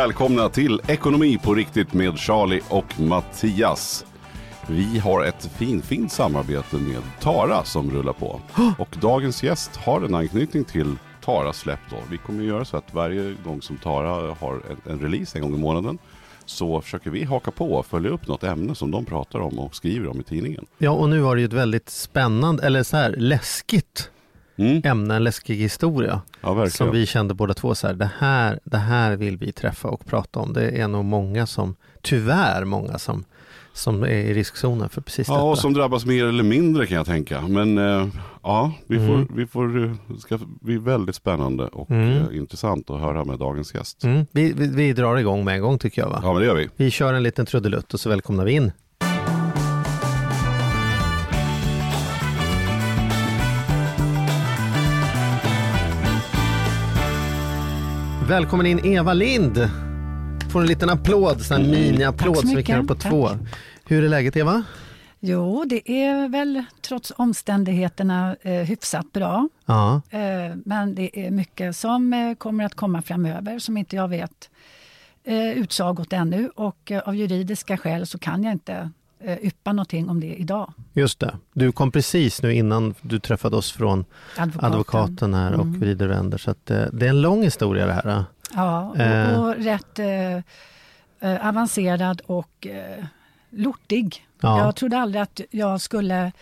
Välkomna till Ekonomi på riktigt med Charlie och Mattias. Vi har ett fin, fint samarbete med Tara som rullar på. Och dagens gäst har en anknytning till Taras släpp då. Vi kommer göra så att varje gång som Tara har en, en release en gång i månaden så försöker vi haka på och följa upp något ämne som de pratar om och skriver om i tidningen. Ja, och nu var det ju ett väldigt spännande, eller så här läskigt Mm. ämne, en läskig historia. Ja. Som vi kände båda två så här, det här, det här vill vi träffa och prata om. Det är nog många som, tyvärr många som, som är i riskzonen för precis Ja, detta. och som drabbas mer eller mindre kan jag tänka. Men eh, ja, vi får, Mm. vi får, eh, ska bli väldigt spännande och Mm. eh, intressant att höra med dagens gäst. Mm, vi, vi, vi drar igång med en gång tycker jag va? Ja, men det gör vi. Vi kör en liten trudelutt och så välkomnar vi in. Välkommen in Eva Lind! Får en liten applåd, sån här mini-applåd Tack så som vi kan göra på två. Hur är läget Eva? Jo, det är väl trots omständigheterna eh, hyfsat bra. Ja, Eh, men det är mycket som eh, kommer att komma framöver som inte jag vet eh, utsagot ännu. Och eh, av juridiska skäl så kan jag inte yppa någonting om det idag. just det. Du kom precis nu innan du träffade oss från Advokaten. advokaten här och Mm. vrider och vänder. Så att, eh, det är en lång historia det här. Ja, Eh. och, och rätt eh, eh, avancerad och eh, lortig. Ja. Jag trodde aldrig att jag skulle,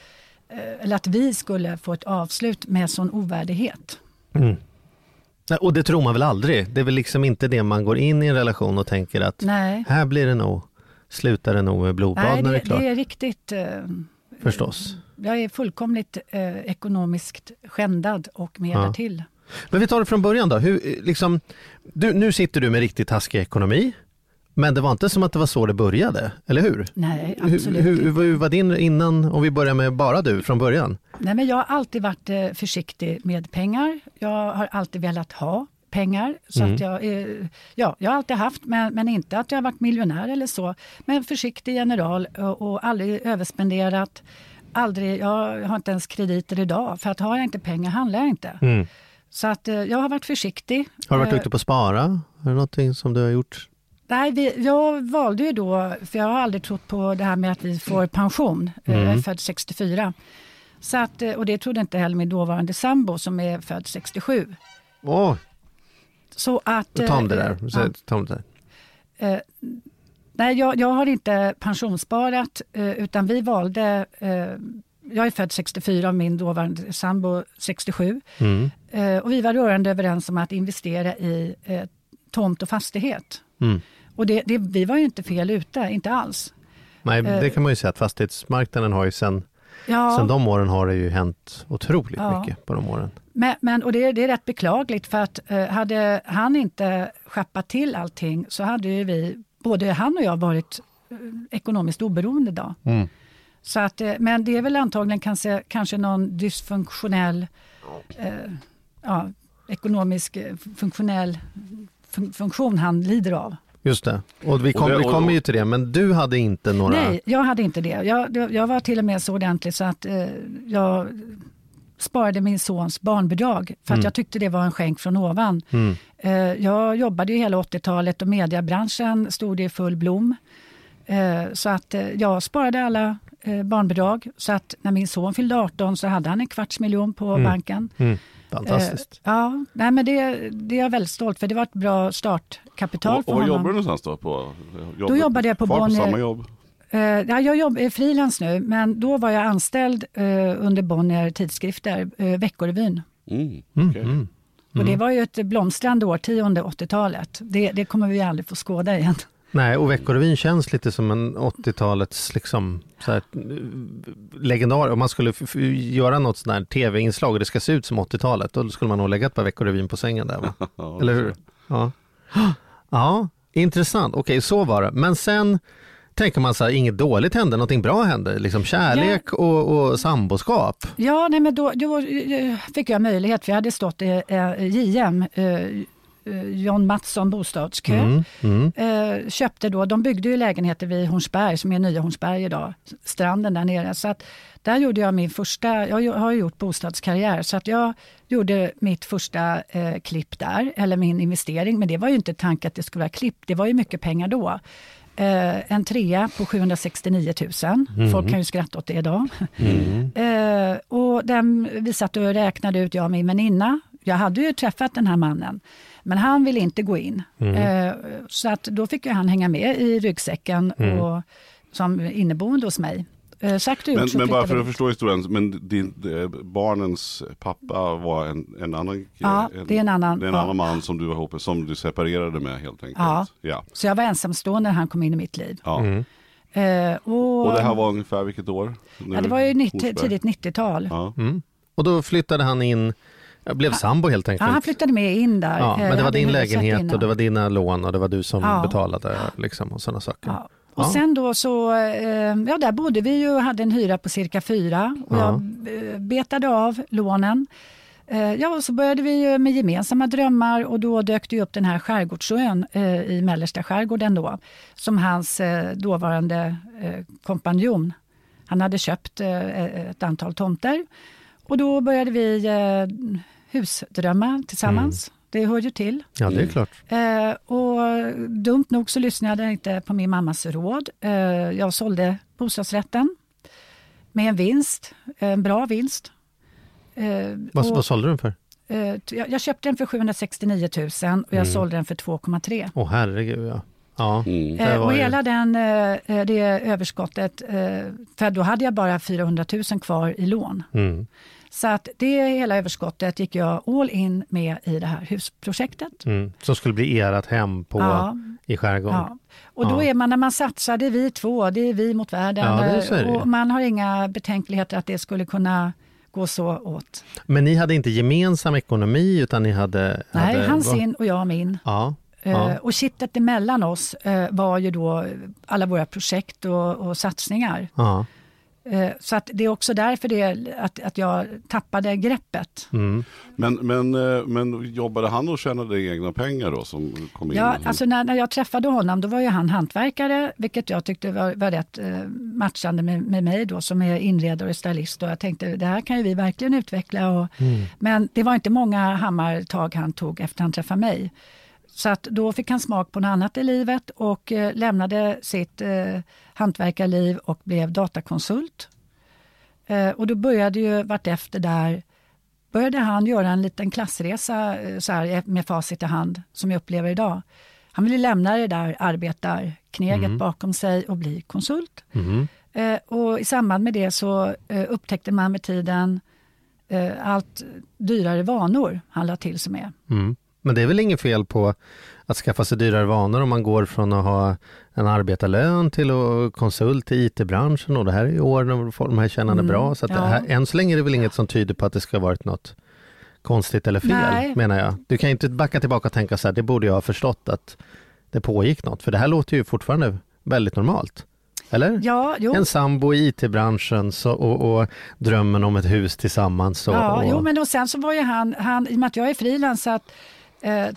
eh, eller att vi skulle få ett avslut med sån ovärdighet. Mm. Och det tror man väl aldrig? Det är väl liksom inte det man går in i en relation och tänker att Nej. här blir det nog, slutar det nog med blodbad Nej, när det det, är klart. det är riktigt... Eh, Förstås. Jag är fullkomligt eh, ekonomiskt skändad och mer Ja. därtill. Men vi tar det från början då. Hur, eh, liksom, du, nu sitter du med riktigt taskig ekonomi. Men det var inte som att det var så det började, eller hur? Nej, absolut hur, hur, hur var din innan, om vi börjar med bara du från början? Nej, men jag har alltid varit eh, försiktig med pengar. Jag har alltid velat ha pengar. Så Mm. att jag, eh, ja, jag har alltid haft, men, men inte att jag har varit miljonär eller så. Men försiktig general och, och aldrig överspenderat. Aldrig, jag har inte ens krediter idag, för att har jag inte pengar handlar jag inte. Så att eh, jag har varit försiktig. Har du varit Eh, duktig på att spara? Är det någonting som du har gjort? Nej, vi, jag valde ju då, för jag har aldrig trott på det här med att vi får pension. Eh, Jag är född 64. Så att, eh, och det trodde inte heller min dåvarande sambo som är född 67. Åh, Så att... ta om det eh, där. Så, ta om det där. Eh, nej, jag, jag har inte pensionssparat eh, utan vi valde... Eh, jag är född 64 och min dåvarande sambo 67. Mm. Eh, och vi var rörande överens om att investera i eh, tomt och fastighet. Mm. Och det, det, vi var ju inte fel ute, inte alls. Nej, Eh. det kan man ju säga att fastighetsmarknaden har ju sen, Ja, sen de åren har det ju hänt otroligt Ja. mycket på de åren. Men, men, och det, det är rätt beklagligt för att eh, hade han inte schappat till allting så hade ju vi, både han och jag, varit eh, ekonomiskt oberoende idag. Mm. Så att, eh, men det är väl antagligen kanske, kanske någon dysfunktionell, eh, ja, ekonomisk funktionell fun- funktion han lider av. Just det. Och vi, kom, vi kommer ju till det, men du hade inte några... Nej, jag hade inte det. Jag, jag- jag var till och med så ordentlig så att eh, jag sparade min sons barnbidrag för att jag tyckte det var en skänk från ovan. Mm. Eh, jag jobbade ju hela 80-talet och mediebranschen stod i full blom. Eh, så att eh, jag sparade alla eh, barnbidrag så att när min son fyllde 18 så hade han en kvarts miljon på banken. Mm. Fantastiskt. Eh, ja, nej, men det, det är jag väldigt stolt för. Det var ett bra startkapital Och, för och var honom. jobbar du någonstans då? På, Då jobbade jag på kvar Bonnier. på samma jobb? Eh, ja, jag jobb, är frilans nu, men då var jag anställd eh, under Bonnier tidskrifter, eh, Veckorevyn. Mm, Mm. okej. Mm. Och det var ju ett blomstrande årtionde, 80-talet. Det, det kommer vi aldrig få skåda igen. Nej, och Veckorevyn känns lite som en 80-talets liksom, så här, eh, legendar. Om man skulle f- f- göra något sånt här tv-inslag och det ska se ut som 80-talet, då skulle man nog lägga ett par Veckorevyn på sängen där va? Ja, Eller hur? Ja, ja intressant. Okej, så var det. Men sen tänker man så här, inget dåligt hände, någonting bra hände. Liksom kärlek och, och samboskap. Ja, nej, men då, då eh, fick jag möjlighet, för jag hade stått i eh, JM, eh, eh, John Mattsson bostadskö. Mm, mm. Eh, köpte då, de byggde ju lägenheter vid Hornsberg, som är nya Hornsberg idag, stranden där nere. Så att där gjorde jag min första, jag har gjort bostadskarriär, så att jag gjorde mitt första eh, klipp där, eller min investering. Men det var ju inte tanken att det skulle vara klipp, det var ju mycket pengar då. Eh, en trea på 769 000. Folk kan ju skratta åt det idag. Eh, och den, vi satt och räknade ut, jag och min väninna. Jag hade ju träffat den här mannen, men han ville inte gå in. Eh, så att då fick ju han hänga med i ryggsäcken och, som inneboende hos mig. Eh, sagt och gjort Men, men bara för att förstå historien, men din, eh, barnens pappa var en, en annan Ja, det är en annan, det är en ja. annan man som du var ihop med, som du separerade med helt enkelt. Ja. ja. Så jag var ensamstående när han kom in i mitt liv. ja. Eh, och, Och det här var ungefär vilket år? ja, det var ju 90, Horsberg. tidigt 90-tal. Ja. Mm. Och då flyttade han in, jag blev sambo helt Ja, enkelt. han flyttade med in där. Ja, men det var din lägenhet och det var dina lån och det var du som Ja. betalade liksom, och sådana saker. Ja. Och Ja. sen då så, eh, ja där bodde vi ju och hade en hyra på cirka fyra och Ja. jag eh, betade av lånen. Eh, Ja, och så började vi ju med gemensamma drömmar och då dök det upp den här skärgårdsön i mellersta skärgården då, som hans dåvarande kompanjon, han hade köpt ett antal tomter och då började vi husdrömma tillsammans. Det hör ju till. Ja, det är klart. Eh, och dumt nog så lyssnade jag inte på min mammas råd. Eh, jag sålde bostadsrätten med en vinst, en bra vinst. Eh, Vad, och, vad sålde du den för? eh, jag, jag köpte den för 769 000 och jag Mm. sålde den för 2,3. Åh herregud ja. Ja, Mm. Eh, och hela den, eh, det överskottet, eh, för då hade jag bara 400 000 kvar i lån. Mm. Så att det hela överskottet gick jag all in med i det här husprojektet. Mm. Som skulle bli ert hem på, Ja. i skärgården. Ja. Och då Ja. är man, när man satsar, det är vi två, det är vi mot världen. Ja, och man har inga betänkligheter att det skulle kunna gå så åt. Men ni hade inte gemensam ekonomi utan ni hade... Nej, hade, han sin och jag min. Ja. Eh, ja. Och kittet emellan oss eh, var ju då alla våra projekt och, och satsningar. ja. Eh, Så att det är också därför det, att, att jag tappade greppet. Mm. Men, men, eh, men jobbade han och tjänade egna pengar då som kom in? Ja, alltså när, när jag träffade honom då var ju han hantverkare, vilket jag tyckte var, var rätt eh, matchande med, med mig då som är inredare och stylist. Och jag tänkte det här kan ju vi verkligen utveckla. Och, Men det var inte många hammartag han tog efter han träffade mig. Så att då fick han smak på något annat i livet och eh, lämnade sitt eh, hantverkarliv och blev datakonsult. Eh, och då började ju vartefter där började han göra en liten klassresa eh, så här, med facit i hand som jag upplever idag. Han ville lämna det där arbetarkneget bakom sig och bli konsult. Mm. Eh, och I samband med det så eh, upptäckte man med tiden eh, allt dyrare vanor han la till sig med. Mm. Men det är väl inget fel på att skaffa sig dyrare vanor om man går från att ha en arbetarlön till att konsult i IT-branschen och det här är ju år när de här tjänade Mm, bra. Så att ja. här, än så länge är det väl inget som tyder på att det ska ha varit något konstigt eller fel, Nej. menar jag. Du kan inte backa tillbaka och tänka så här, det borde jag ha förstått att det pågick något, för det här låter ju fortfarande väldigt normalt. Eller? Ja, jo. En sambo i IT-branschen så, och, och drömmen om ett hus tillsammans. Och, Ja, och, jo, men och sen så var ju han, han i och med att jag är frilans, så att eh,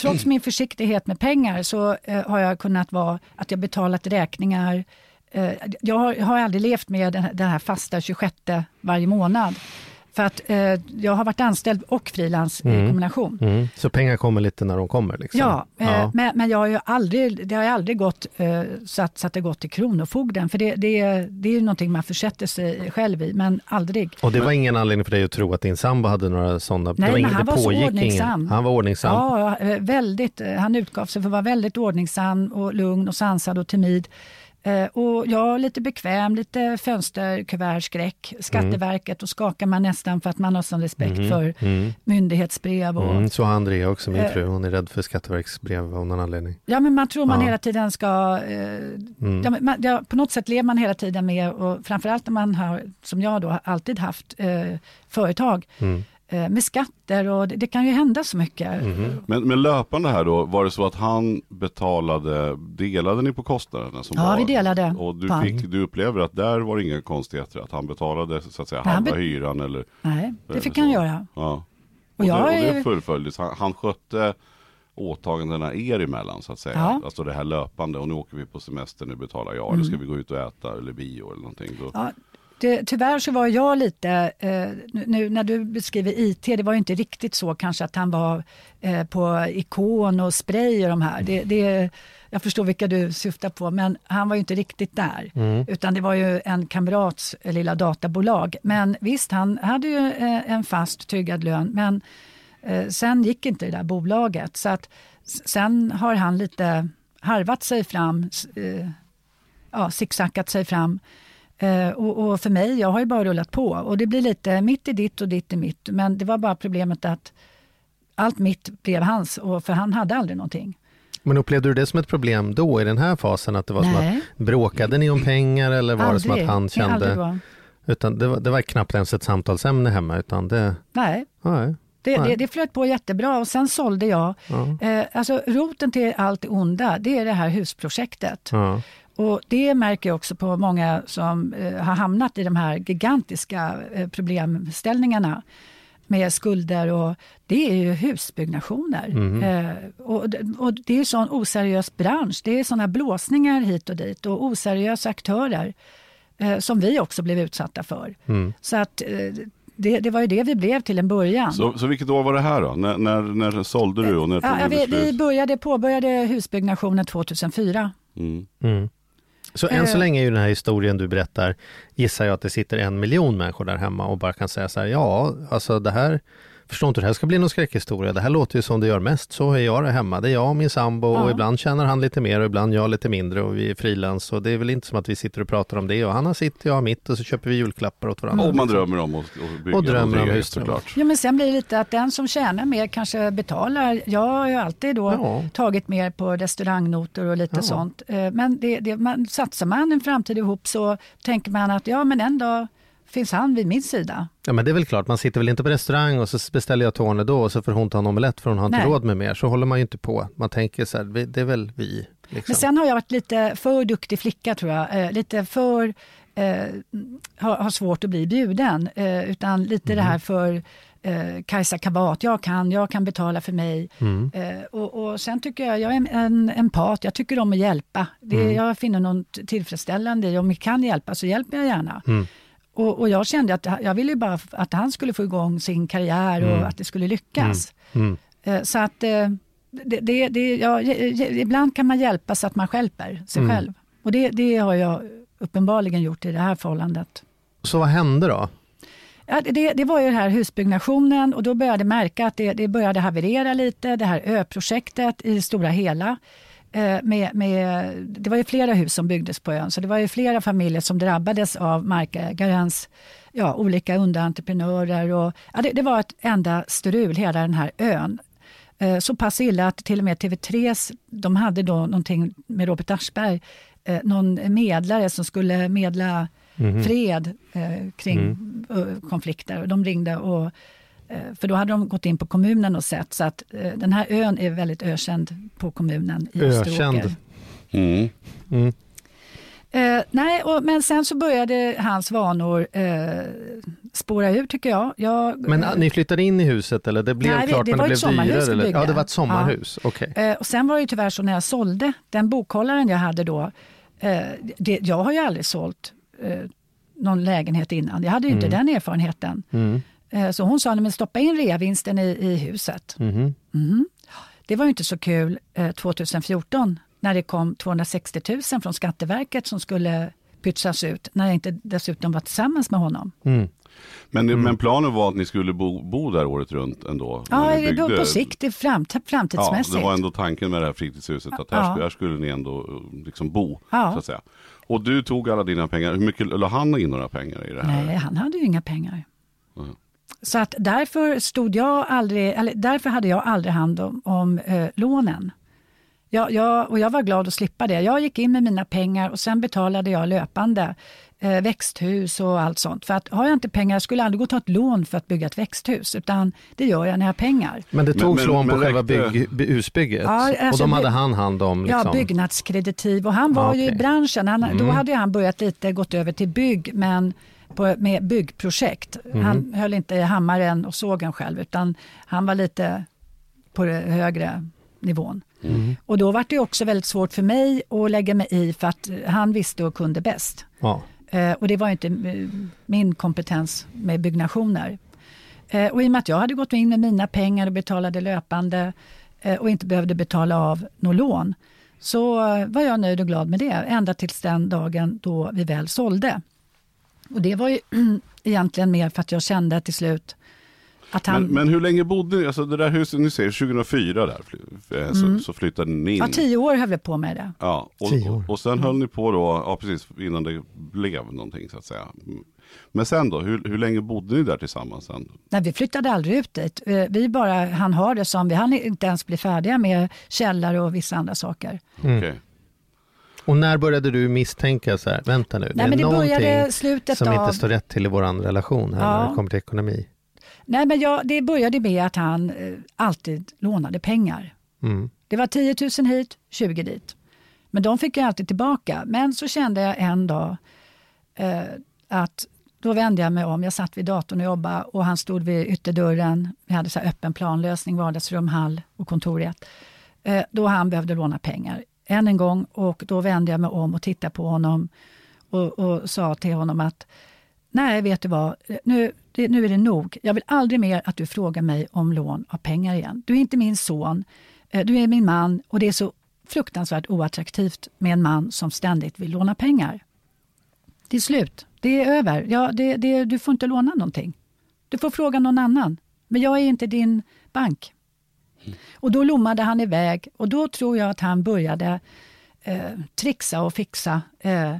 trots min försiktighet med pengar så eh, har jag kunnat vara att jag betalat räkningar. Eh, jag har, jag har aldrig levt med den, den här fasta 26 varje månad. För att eh, jag har varit anställd och frilans i kombination. Mm. Så pengar kommer lite när de kommer? Liksom. Ja, eh, Men, men jag har ju aldrig, det har ju aldrig gått eh, så, att, så att det gått till Kronofogden. För det, det, det är ju någonting man försätter sig själv i, men aldrig. Och det var ingen anledning för dig att tro att din sambo hade några sådana? Nej, men han var så ordningsam. Ingen, han var ordningsam? Ja, eh, väldigt. eh, Han utgav sig för att vara väldigt ordningsam och lugn och sansad och timid. Eh, och jag lite bekväm, lite fönsterkuvertskräck. Skatteverket, och skakar man nästan för att man har sån respekt för myndighetsbrev. Och, Mm, så har Andrea också, min Eh. fru. Hon är rädd för Skatteverkets brev av någon anledning. Ja, men man tror man Ja. hela tiden ska... Eh, Mm. ja, man, ja, på något sätt lever man hela tiden med, och framförallt när man har, som jag då, alltid haft eh, företag, Mm. Med skatter och det, det kan ju hända så mycket. Mhm. Men, men löpande här då, var det så att han betalade, delade ni på kostnaderna? Som Ja, var, vi delade Och du, fick, du upplever att där var det inga konstigheter, att han betalade så att säga Nej, halva hyran eller? Nej, det eller fick så. han göra. Ja. Och Och, jag det, och det fullföljdes, han, han skötte åtagandena er emellan så att säga. Ja. Alltså det här löpande och nu åker vi på semester, nu betalar jag. Eller ska vi gå ut och äta eller bio eller någonting. Då. Mm. Ja, det, tyvärr så var jag lite, eh, nu- när du beskriver IT, det var ju inte riktigt så kanske att han var eh, på ikon och spray och de här. Det, det, jag förstår vilka du syftar på, men han var ju inte riktigt där. Utan det var ju en kamrats eh, lilla databolag. Men visst, han hade ju eh, en fast tryggad lön, men eh, sen gick inte det där bolaget. Så att sen har han lite harvat sig fram, eh, ja, zigzackat sig fram. Eh, och, och för mig, jag har ju bara rullat på och det blir lite mitt i ditt och ditt i mitt. Men det var bara problemet att allt mitt blev hans, och för han hade aldrig någonting. Men upplevde du det som ett problem då i den här fasen? Att det var som Nej. att bråkade ni om pengar eller var det som att han aldrig kände? Utan det var, det var knappt ens ett samtalsämne hemma utan det, Nej, nej. det, det, det flöt på jättebra och sen sålde jag. Ja. Eh, alltså roten till allt onda, det är det här husprojektet. Ja. Och det märker jag också på många som eh, har hamnat i de här gigantiska eh, problemställningarna med skulder och det är ju husbyggnationer. Eh, och, det- och det är ju sån oseriös bransch. Det är såna blåsningar hit och dit och oseriösa aktörer eh, som vi också blev utsatta för. Så att eh, det, det var ju det vi blev till en början. Så, så vilket år var det här då? När, när, när sålde du och när tog Ja, du vi, vi började, påbörjade husbyggnationen 2004. Mm. Så än så Eh. länge är ju den här historien du berättar, gissar jag att det sitter en miljon människor där hemma och bara kan säga så här, ja, alltså det här, förstår inte hur det här ska bli någon skräckhistoria, det här låter ju som det gör mest, så är jag det hemma, det är jag och min sambo och Ja. ibland tjänar han lite mer och ibland jag lite mindre och vi är frilans och det är väl inte som att vi sitter och pratar om det och han har sitt, jag har mitt och så köper vi julklappar åt varandra. Och man drömmer om att, bygga Och drömmer om hus, såklart. Ja, men sen blir det lite att den som tjänar mer kanske betalar. Jag har ju alltid då Ja. tagit mer på restaurangnotor och lite Ja. sånt. Eh, Men det, det, man, satsar man en framtid ihop så tänker man att ja, men en dag finns han vid min sida. Ja men det är väl klart, man sitter väl inte på restaurang och så beställer jag Tony då och så får hon ta en omelett för hon har inte Nej. råd med mer. Så håller man ju inte på. Man tänker så här, det är väl vi. Liksom. Men sen har jag varit lite för duktig flicka tror jag. Eh, lite för eh, har, har svårt att bli bjuden. Eh, utan lite det här för eh, Kajsa Kavat. Jag kan, jag kan betala för mig. Eh, och, och sen tycker jag, jag är en empat. Jag tycker om att hjälpa. Det, Jag finner något tillfredsställande i om vi kan hjälpa så hjälper jag gärna. Och, och jag kände att jag ville ju bara att han skulle få igång sin karriär och att det skulle lyckas. Mm. Eh, Så att eh, det, det, det, ja, ibland kan man hjälpa så att man hjälper sig Mm. själv. Och det, det har jag uppenbarligen gjort i det här förhållandet. Så vad hände då? Ja, det, det var ju den här husbyggnationen och då började jag märka att det, det började haverera lite, det här öprojektet i det stora hela. Eh, Med, med, det var ju flera hus som byggdes på ön, så det var ju flera familjer som drabbades av markägarens ja, olika underentreprenörer. Och, ja, det, det var ett enda strul, hela den här ön. Eh, Så pass illa att till och med TV3, de hade då någonting med Robert Aschberg, eh, någon medlare som skulle medla fred eh, kring eh, konflikter. De ringde och för då hade de gått in på kommunen och sett så att eh, den här ön är väldigt ökänd på kommunen i Ökänd. Österåker. Mm. Eh, nej, och, men sen så började hans vanor eh, spåra ur tycker jag. jag Men eh, ni flyttade in i huset eller det blev Nej, klart det men var det ett blev sommarhus dyrare? Eller? Ja, det var ett sommarhus. Okej. Eh, och sen var det ju tyvärr så när jag sålde, den bokhållaren jag hade då, eh, det, jag har ju aldrig sålt eh, någon lägenhet innan. Jag hade ju inte den erfarenheten. Mm. Eh, så hon sa, "Nej, men stoppa in reavinsten i, i huset. Mhm. Mhm. Det var ju inte så kul eh, 2014 när det kom 260 000 från Skatteverket som skulle pytsas ut när jag inte dessutom var tillsammans med honom. Mm. Men, Mm. men planen var att ni skulle bo, bo där året runt ändå? Ja, byggde- på sikt, det fram, Ja, framtidsmässigt. det var ändå tanken med det här fritidshuset att här, Ja. skulle, här skulle ni ändå eh, liksom bo. Ja. Så att säga. Och du tog alla dina pengar, hur mycket la han in några pengar i det här? Nej, han hade ju inga pengar. Mm. Så att därför stod jag aldrig, eller därför hade jag aldrig hand om, om eh, lånen. Jag, jag, och jag var glad att slippa det. Jag gick in med mina pengar och sen betalade jag löpande eh, växthus och allt sånt. För att har jag inte pengar, jag skulle aldrig gå och ta ett lån för att bygga ett växthus, utan det gör jag när jag har pengar. Men det togs men- lån på men själva bygg, by- husbygget Ja, och alltså de hade det- han hand om? Liksom. Ja, byggnadskreditiv och han var Ja, ju i branschen. Han, Då Mm. hade han börjat lite, gått över till bygg, men på, med byggprojekt. Mm. Han höll inte i hammaren och sågen själv, utan han var lite på det högre nivån. Mm. Och då var det också väldigt svårt för mig att lägga mig i, för att han visste och kunde bäst. Ja. Eh, och det var inte eh, min kompetens med byggnationer. Eh, och i och med att jag hade gått in med mina pengar och betalade löpande eh, och inte behövde betala av något lån, så var jag nöjd och glad med det, ända tills den dagen då vi väl sålde. Och det var ju egentligen mer för att jag kände till slut att han... Men, men hur länge bodde ni, alltså det där huset, ni säger 2004 där, eh, så, så flyttade ni in. Mm. ja, tio år höll vi på med det. Ja, och, Tio år. och, och sen höll ni på då, ja precis, innan det blev någonting så att säga. Mm. Men sen då, hur, hur länge bodde ni där tillsammans sen? Nej, vi flyttade aldrig ut dit. Eh, Vi bara han har det som vi hann inte ens bli färdiga med källare och vissa andra saker. Mm. Okej. Och när började du misstänka så här, vänta nu, Nej, är men det någonting som av... inte står rätt till i vår relation här när Ja. det kommer till ekonomi? Nej, men jag, det började med att han eh, alltid lånade pengar. Mm. Det var 10 000 hit, 20 dit. Men de fick jag alltid tillbaka. Men så kände jag en dag eh, att då vände jag mig om. Jag satt vid datorn och jobbade och han stod vid ytterdörren. Vi hade så öppen planlösning, vardagsrum, hall och kontor. Eh, då han behövde låna pengar. Än en gång och då vände jag mig om och tittade på honom och, och sa till honom att Nej, vet du vad, nu, det, nu är det nog. Jag vill aldrig mer att du frågar mig om lån av pengar igen. Du är inte min son, eh, du är min man och det är så fruktansvärt oattraktivt med en man som ständigt vill låna pengar. Det är slut, det är över. Ja, det, det, du får inte låna någonting. Du får fråga någon annan. Men jag är inte din bank. Och då lommade han iväg och då tror jag att han började eh, trixa och fixa. Eh,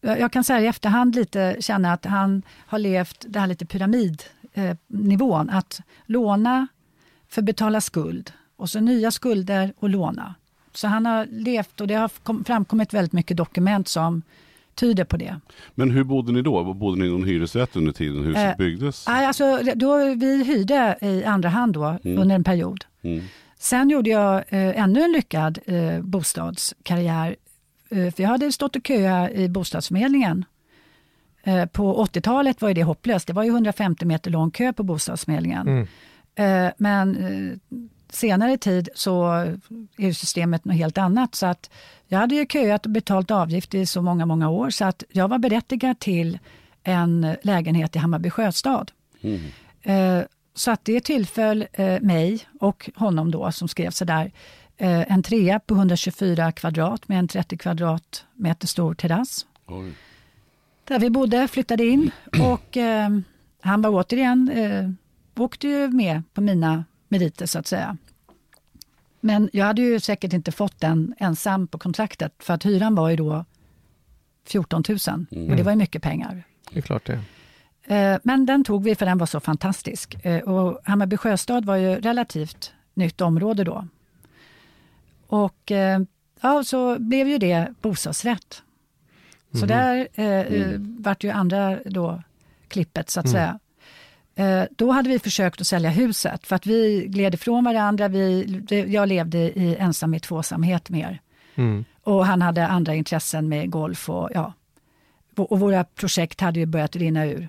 jag kan säga i efterhand lite känna att han har levt det här lite pyramidnivån. Eh, att låna för att betala skuld och så nya skulder och låna. Så han har levt och det har framkommit väldigt mycket dokument som tyder på det. Men hur bodde ni då? Bodde ni i någon hyresrätt under tiden huset Eh, byggdes? Nej, Alltså, då, vi hyrde i andra hand då, under en period. Mm. Sen gjorde jag eh, ännu en lyckad eh, bostadskarriär. Eh, för jag hade stått och köat i bostadsförmedlingen. Eh, på 80-talet var ju det hopplöst. Det var ju 150 meter lång kö på bostadsförmedlingen. Mm. Eh, men eh, senare tid så är systemet något helt annat. Så att jag hade ju köat och betalt avgift i så många, många år så att jag var berättigad till en lägenhet i Hammarby sjöstad. Mm. Eh, så att det tillföll eh, mig och honom då som skrev så där eh, en trea på 124 kvadrat med en 30 kvadratmeter stor terrass. Oj. Där vi bodde, flyttade in och eh, han var återigen, eh, åkte ju med på mina meriter så att säga. Men jag hade ju säkert inte fått den ensam på kontraktet för att hyran var ju då 14 000 och det var ju mycket pengar. Det är klart det. Eh, Men den tog vi för den var så fantastisk. Eh, Och Hammarby sjöstad var ju relativt nytt område då. Och eh, ja, så blev ju det bostadsrätt. Så där eh, eh, vart ju andra då klippet så att säga. Eh, då hade vi försökt att sälja huset för att vi gled ifrån varandra. Vi, jag levde i ensamhet, tvåsamhet mer. Mm. Och han hade andra intressen med golf och ja. Och och våra projekt hade ju börjat rinna ur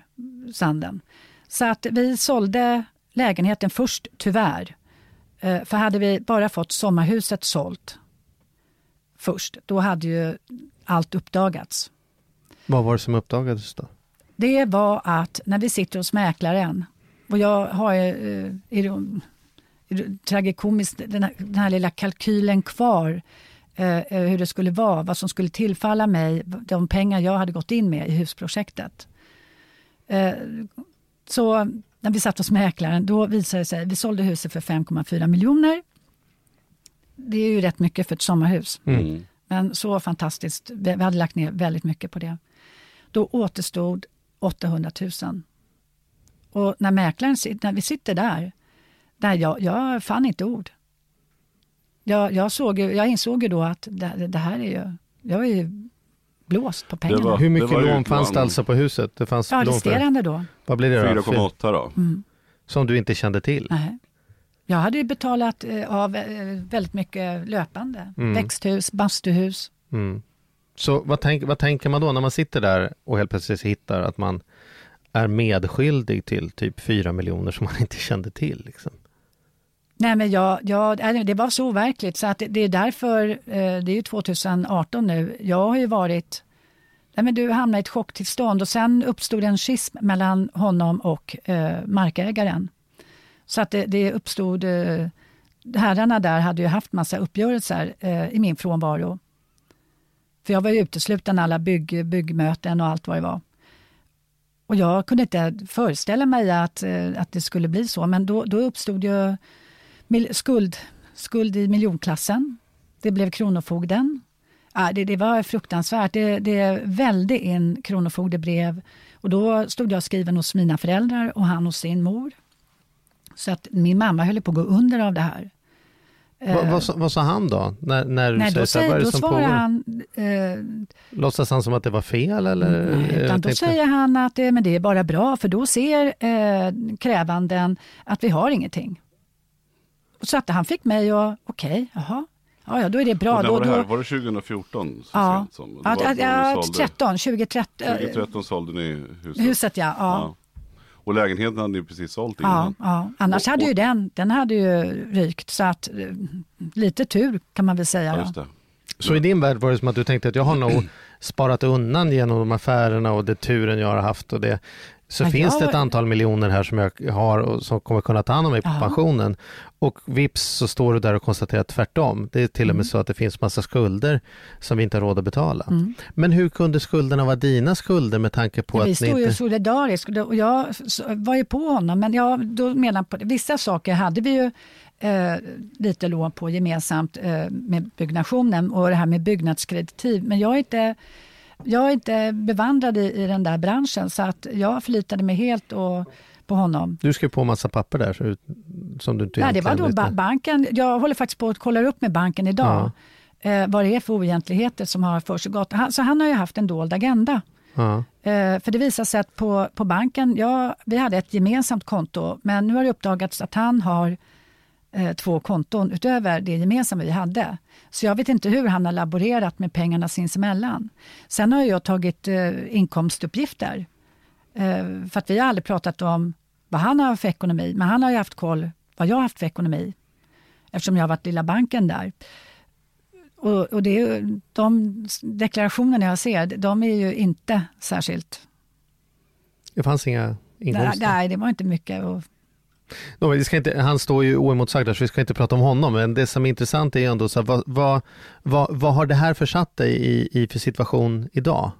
sanden. Så att vi sålde lägenheten först, tyvärr. Eh, För hade vi bara fått sommarhuset sålt först, då hade ju allt uppdagats. Vad var det som uppdagades då? Det var att när vi sitter hos mäklaren, och jag har ju eh, tragikomiskt den här, den här lilla kalkylen kvar, eh, eh, hur det skulle vara, vad som skulle tillfalla mig, de pengar jag hade gått in med i husprojektet. Eh, Så när vi satt hos mäklaren, då visade det sig, vi sålde huset för 5,4 miljoner. Det är ju rätt mycket för ett sommarhus. Mm. Men så fantastiskt, vi hade lagt ner väldigt mycket på det. Då återstod 800 000. Och när mäklaren, sit- när vi sitter där, där jag, jag fann inte ord. Jag, jag, såg, jag insåg ju då att det, det här är ju, jag är ju blåst på pengarna. var- Hur mycket lån fanns det alltså på huset? Det fanns ja, resterande då. vad blir det då? 4,8 då. Mm. Som du inte kände till? Nej. Jag hade ju betalat eh, av eh, väldigt mycket löpande. Mm. Växthus, bastuhus. Mm. Så vad, tänk, vad tänker man då när man sitter där och helt plötsligt hittar att man är medskyldig till typ fyra miljoner som man inte kände till? Liksom. Nej, men jag, jag, det var så overkligt så att det, är därför, eh, det är ju 2018 nu, jag har ju varit Nej, men du hamnade i ett chocktillstånd och sen uppstod en schism mellan honom och eh, markägaren. Så att det, det uppstod, eh, herrarna där hade ju haft massa uppgörelser eh, i min frånvaro. För jag var ju utesluten alla bygg, byggmöten och allt vad det var. Och jag kunde inte föreställa mig att, eh, att det skulle bli så, men då, då uppstod ju skuld, skuld i miljonklassen. Det blev Kronofogden. Ja, det, det var fruktansvärt. Det, det välde in kronofogdebrev och då stod jag skriven hos mina föräldrar och han hos sin mor. Så att min mamma höll på att gå under av det här. Vad, vad, sa- vad sa han då? När, när du Nej, säger då, så här, vad är det då som svarar pågår? han... Eh, Låtsas han som att det var fel eller? nej, Eh, utan då tänkte- säger han att det, men det är bara bra för då ser eh, krävanden att vi har ingenting. Så att han fick mig att, okej, jaha, ja, ja, då är det bra. Och när då, var det här? då, Var det 2014? Så ja, sent som? Det ja, var ja, då ni ja, sålde- 13, 2013. 2013 sålde ni huset. Huset ja. ja. Ja. Och lägenheten hade ni precis sålt Ja, innan. ja. Annars Och- hade ju och- den, den hade ju rykt. Så att eh, lite tur kan man väl säga. Ja, då. just det. Så i din värld var det som att du tänkte att jag har nog sparat undan genom de affärerna och det turen jag har haft och det. Så Ja, finns det ett antal miljoner här som jag har och som kommer kunna ta hand om mig på Ja. pensionen. Och vips så står du där och konstaterar tvärtom. Det är till och Mm. med så att det finns massa skulder som vi inte har råd att betala. Mm. Men hur kunde skulderna vara dina skulder med tanke på vi att ni stod ju inte... solidariskt och jag var ju på honom. Men jag då menar på. Vissa saker hade vi ju eh, lite lån på gemensamt eh, med byggnationen och det här med byggnadskreditiv. Men jag är inte, jag är inte bevandrad i, i den där branschen så att jag förlitade mig helt och, på honom. Du skrev på massa papper där så, som du inte Nej, det var då ba- banken. Jag håller faktiskt på att kolla upp med banken idag. Eh, vad det är för oegentligheter som har försiggått. Han, så han har ju haft en dold agenda. Ja. Eh, för det visar sig att på, på banken, ja, vi hade ett gemensamt konto, men nu har det uppdagats att han har eh, två konton utöver det gemensamma vi hade. Så jag vet inte hur han har laborerat med pengarna sinsemellan. Sen har jag tagit eh, inkomstuppgifter. Eh, för att vi har aldrig pratat om vad han har för ekonomi, men han har ju haft koll vad jag har haft för ekonomi. Eftersom jag har varit lilla banken där. Och, och det de deklarationerna jag ser, de är ju inte särskilt... Det fanns inga Nej, inkomster. nej, det var inte mycket. Och, Men vi ska inte, han står ju oemotsagd där så vi ska inte prata om honom. Men det som är intressant är ändå så här, vad, vad, vad, vad har det här försatt dig i, i för situation idag?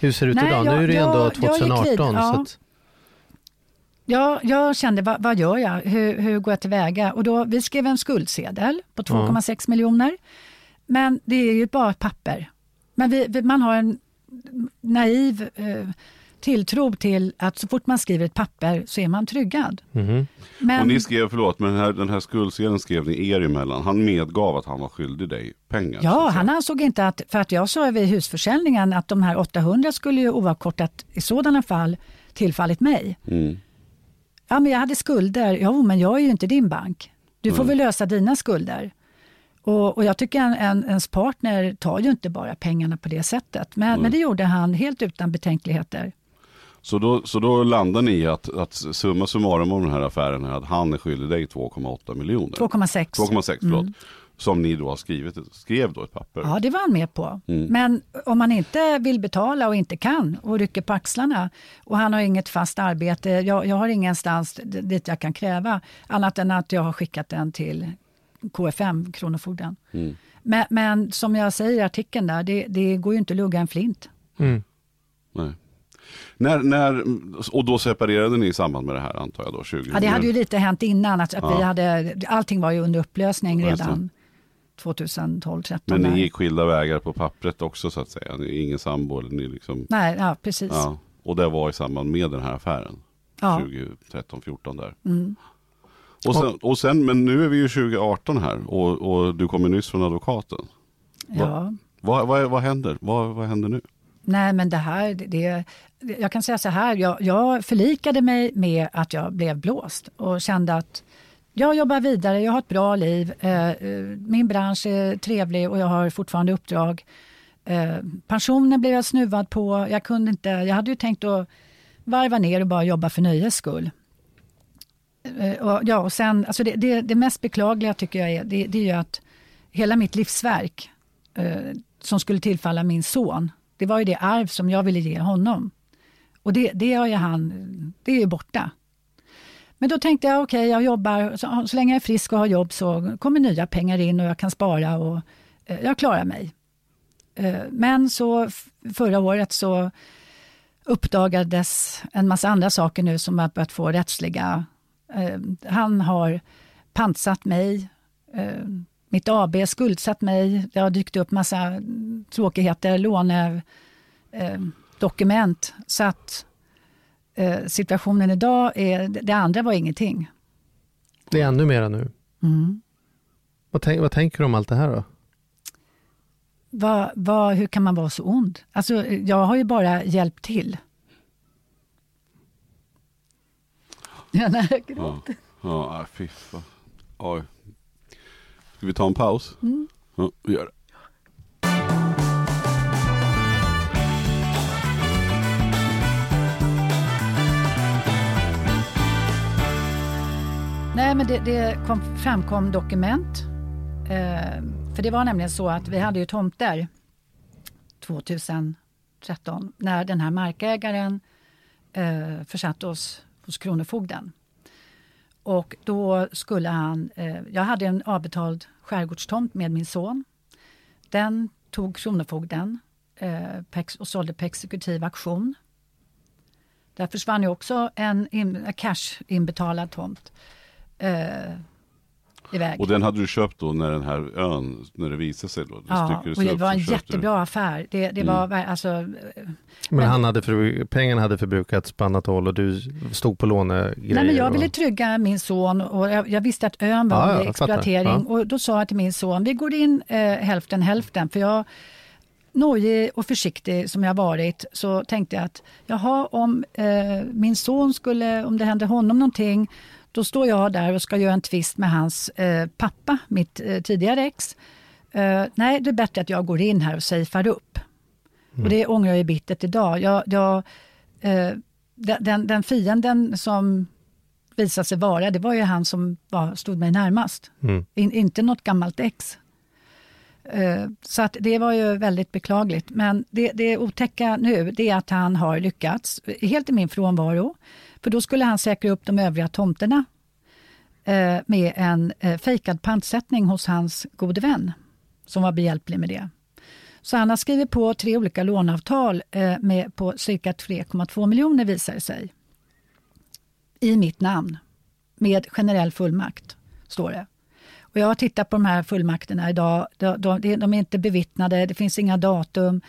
Hur ser det ut Nej, idag? jag- nu är det ju jag- ändå jag gick 2018. vid, ja. att, jag, jag kände, vad, vad gör jag? Hur, hur går jag tillväga? Och då, vi skrev en skuldsedel på 2,6 miljoner. Men det är ju bara papper. Men vi, vi, man har en naiv eh, tilltro till att så fort man skriver ett papper så är man tryggad. mhm. Men, Och ni skrev, förlåt, men den här, den här skuldsedeln skrev ni er emellan. Han medgav att han var skyldig dig pengar. Ja, han ansåg inte att, för att jag sa vid husförsäljningen att de här 800 skulle ju oavkortat i sådana fall tillfallit mig. Mm. Ja, men jag hade skulder. Jo, men jag är ju inte din bank. Du får Mm. väl lösa dina skulder. Och, och jag tycker en, en, ens partner tar ju inte bara pengarna på det sättet. Men, Mm. men det gjorde han helt utan betänkligheter. Så, då, så då landar ni i att, att summa summarum om den här affären är att han är skyldig dig 2,8 miljoner. 2,6. 2,6 förlåt. Som ni då har skrivit, skrev då ett papper. Ja, det var han med på. Mm. Men om man inte vill betala och inte kan och rycker på axlarna och han har inget fast arbete, jag, jag har ingenstans dit jag kan kräva annat än att jag har skickat den till KFM, Kronofogden. Mm. Men, men som jag säger i artikeln där, det, det går ju inte att lugga en flint. mm. Nej. När, när, och då separerade ni i samband med det här antar jag då? 20, Ja, det hade ju lite hänt innan. Att, att Ja. vi hade, allting var ju under upplösning redan 2012, 13 Men ni gick skilda vägar på pappret också så att säga? Ni är ingen sambo eller ni liksom? Nej, ja precis. Ja. Och det var i samband med den här affären? Ja. 2013, 14 där. Mm. Och sen, och sen, men nu är vi ju 2018 här och, och du kommer nyss från advokaten. Ja. Vad, vad, vad händer? Vad, vad händer nu? Nej, men det här, det, jag kan säga så här, jag, jag förlikade mig med att jag blev blåst och kände att jag jobbar vidare, jag har ett bra liv, eh, eh, min bransch är trevlig och jag har fortfarande uppdrag. Eh, pensionen blev jag snuvad på, jag kunde inte, jag hade ju tänkt att varva ner och bara jobba för nöjes skull. Och, ja, och sen, alltså det, det, det mest beklagliga tycker jag är, det, det är ju att hela mitt livsverk eh, som skulle tillfalla min son, det var ju det arv som jag ville ge honom. Och det, det, har ju han, det är ju borta. Men då tänkte jag, okej, jag jobbar, så, så länge jag är frisk och har jobb så kommer nya pengar in och jag kan spara och eh, jag klarar mig. Eh, men så förra året så uppdagades en massa andra saker nu som har börjat få rättsliga... Eh, han har pantsatt mig, eh, mitt AB skuldsatt mig, det har dykt upp massa tråkigheter, lånedokument. Eh, dokument. så att eh, situationen idag är, det andra var ingenting. Det är ännu mera nu. Mm. Vad, tänk, vad tänker du om allt det här då? Vad, vad, hur kan man vara så ond? Alltså, jag har ju bara hjälpt till. Ja, nej, jag Ja, gråter. ja fy fan. Oj. Ska vi ta en paus? Mm. Ja, vi gör det. Nej, men det, det kom, framkom dokument. Eh, för det var nämligen så att vi hade ju tomter 2013 när den här markägaren eh, försatte oss hos Kronofogden. Och då skulle han... Eh, jag hade en avbetald skärgårdstomt med min son. Den tog Kronofogden eh, och sålde på exekutiv auktion. Där försvann ju också en in, cash inbetalad tomt eh, iväg. Och den hade du köpt då när den här ön, när det visade sig då? Det ja, och det upp, var en köpte du. jättebra affär. Det, det Mm. var alltså... eh, Men, Men- han hade för, pengarna hade förbrukats på annat håll och du stod på lånegrejer. Nej, men jag ville och, trygga min son och jag, jag visste att ön var Ja, ja, under exploatering. Ja. Och då sa jag till min son, vi går in eh, hälften hälften. För jag, nojig och försiktig som jag varit, så tänkte jag att jaha, om eh, min son skulle, om det hände honom någonting, då står jag där och ska göra en tvist med hans eh, pappa, mitt eh, tidigare ex. Eh, nej, det är bättre att jag går in här och safear upp. Och det ångrar jag ju bittert idag. Jag, jag, eh, den- den, den fienden som visade sig vara, det var ju han som var, stod mig närmast. Mm. In, inte något gammalt ex. Eh, så att det var ju väldigt beklagligt. Men det, det otäcka nu det är att han har lyckats, helt i min frånvaro. För då skulle han säkra upp de övriga tomterna eh, med en eh, fejkad pantsättning hos hans gode vän som var behjälplig med det. Så han har skrivit på tre olika låneavtal med, på cirka 3,2 miljoner visar det sig. I mitt namn. Med generell fullmakt, står det. Och jag har tittat på de här fullmakterna idag. De, de, de är inte bevittnade, det finns inga datum.